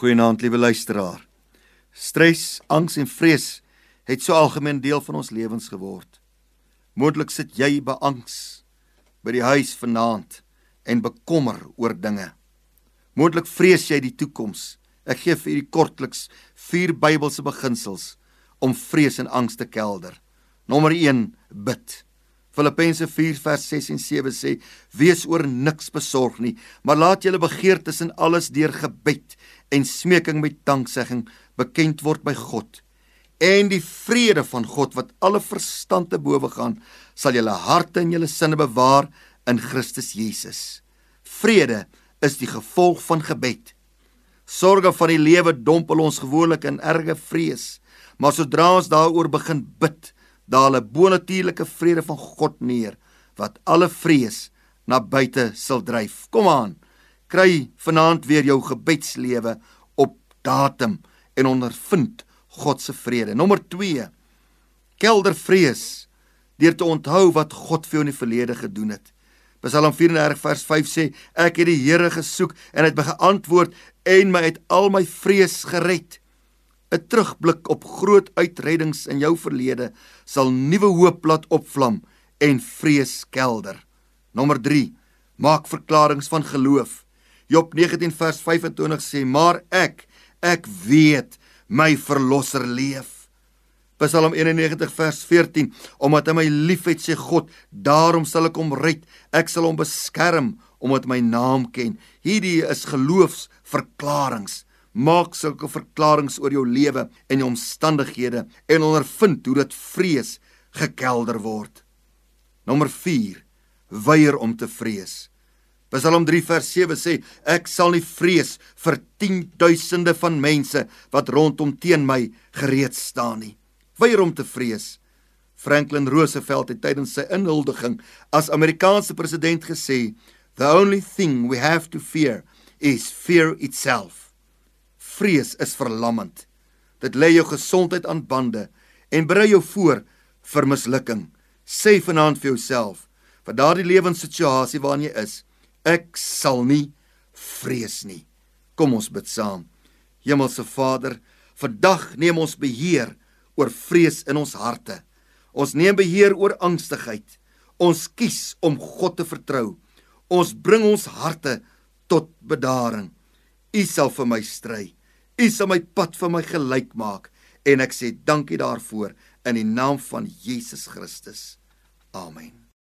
Goeienaand, liewe luisteraar. Stres, angs en vrees het so algemeen deel van ons lewens geword. Moontlik sit jy beangs by die huis vanaand en bekommer oor dinge. Moontlik vrees jy die toekoms. Ek gee vir u kortliks vier Bybelse beginsels om vrees en angs te kelder. Nommer 1: bid. Filippense 4 vers 6 en 7 sê: Wees oor niks besorg nie, maar laat julle begeertes in alles deur gebed en smeking met danksegging bekend word by God. En die vrede van God wat alle verstand te bowe gaan, sal julle harte en julle sinne bewaar in Christus Jesus. Vrede is die gevolg van gebed. Sorge van die lewe dompel ons gewoonlik in erge vrees, maar sodra ons daaroor begin bid, daal 'n bonatuurlike vrede van God neer wat alle vrees na buite sal dryf. Kom aan kry vanaand weer jou gebedslewe op datum en ondervind God se vrede. Nommer 2. Kelder vrees deur te onthou wat God vir jou in die verlede gedoen het. Psalm 34 vers 5 sê ek het die Here gesoek en hy het my geantwoord en my uit al my vrees gered. 'n Terugblik op groot uitreddings in jou verlede sal nuwe hoop laat opvlam en vrees kelder. Nommer 3. Maak verklaringe van geloof. Job 19 vers 25 sê: "Maar ek, ek weet my verlosser leef." Psalm 91 vers 14: "Omdat hy my liefhet, sê God, daarom sal ek hom red. Ek sal hom beskerm omdat my naam ken." Hierdie is geloofsverklaringe. Maak sulke verklaringe oor jou lewe en jou omstandighede en ondervind hoe dit vrees gekelder word. Nommer 4: Weier om te vrees. Psalm 3 vers 7 sê ek sal nie vrees vir 10 duisende van mense wat rondom teen my gereed staan nie. Weier om te vrees. Franklin Roosevelt het tydens sy inhuldiging as Amerikaanse president gesê, "The only thing we have to fear is fear itself." Vrees is verlammend. Dit lê jou gesondheid aan bande en berei jou voor vir mislukking. Sê vanaand vir jouself, vir daardie lewenssituasie waarin jy is, Ek sal nie vrees nie. Kom ons bid saam. Hemelse Vader, vandag neem ons beheer oor vrees in ons harte. Ons neem beheer oor angstigheid. Ons kies om God te vertrou. Ons bring ons harte tot bedaring. U sal vir my stry. U sal my pad vir my gelyk maak en ek sê dankie daarvoor in die naam van Jesus Christus. Amen.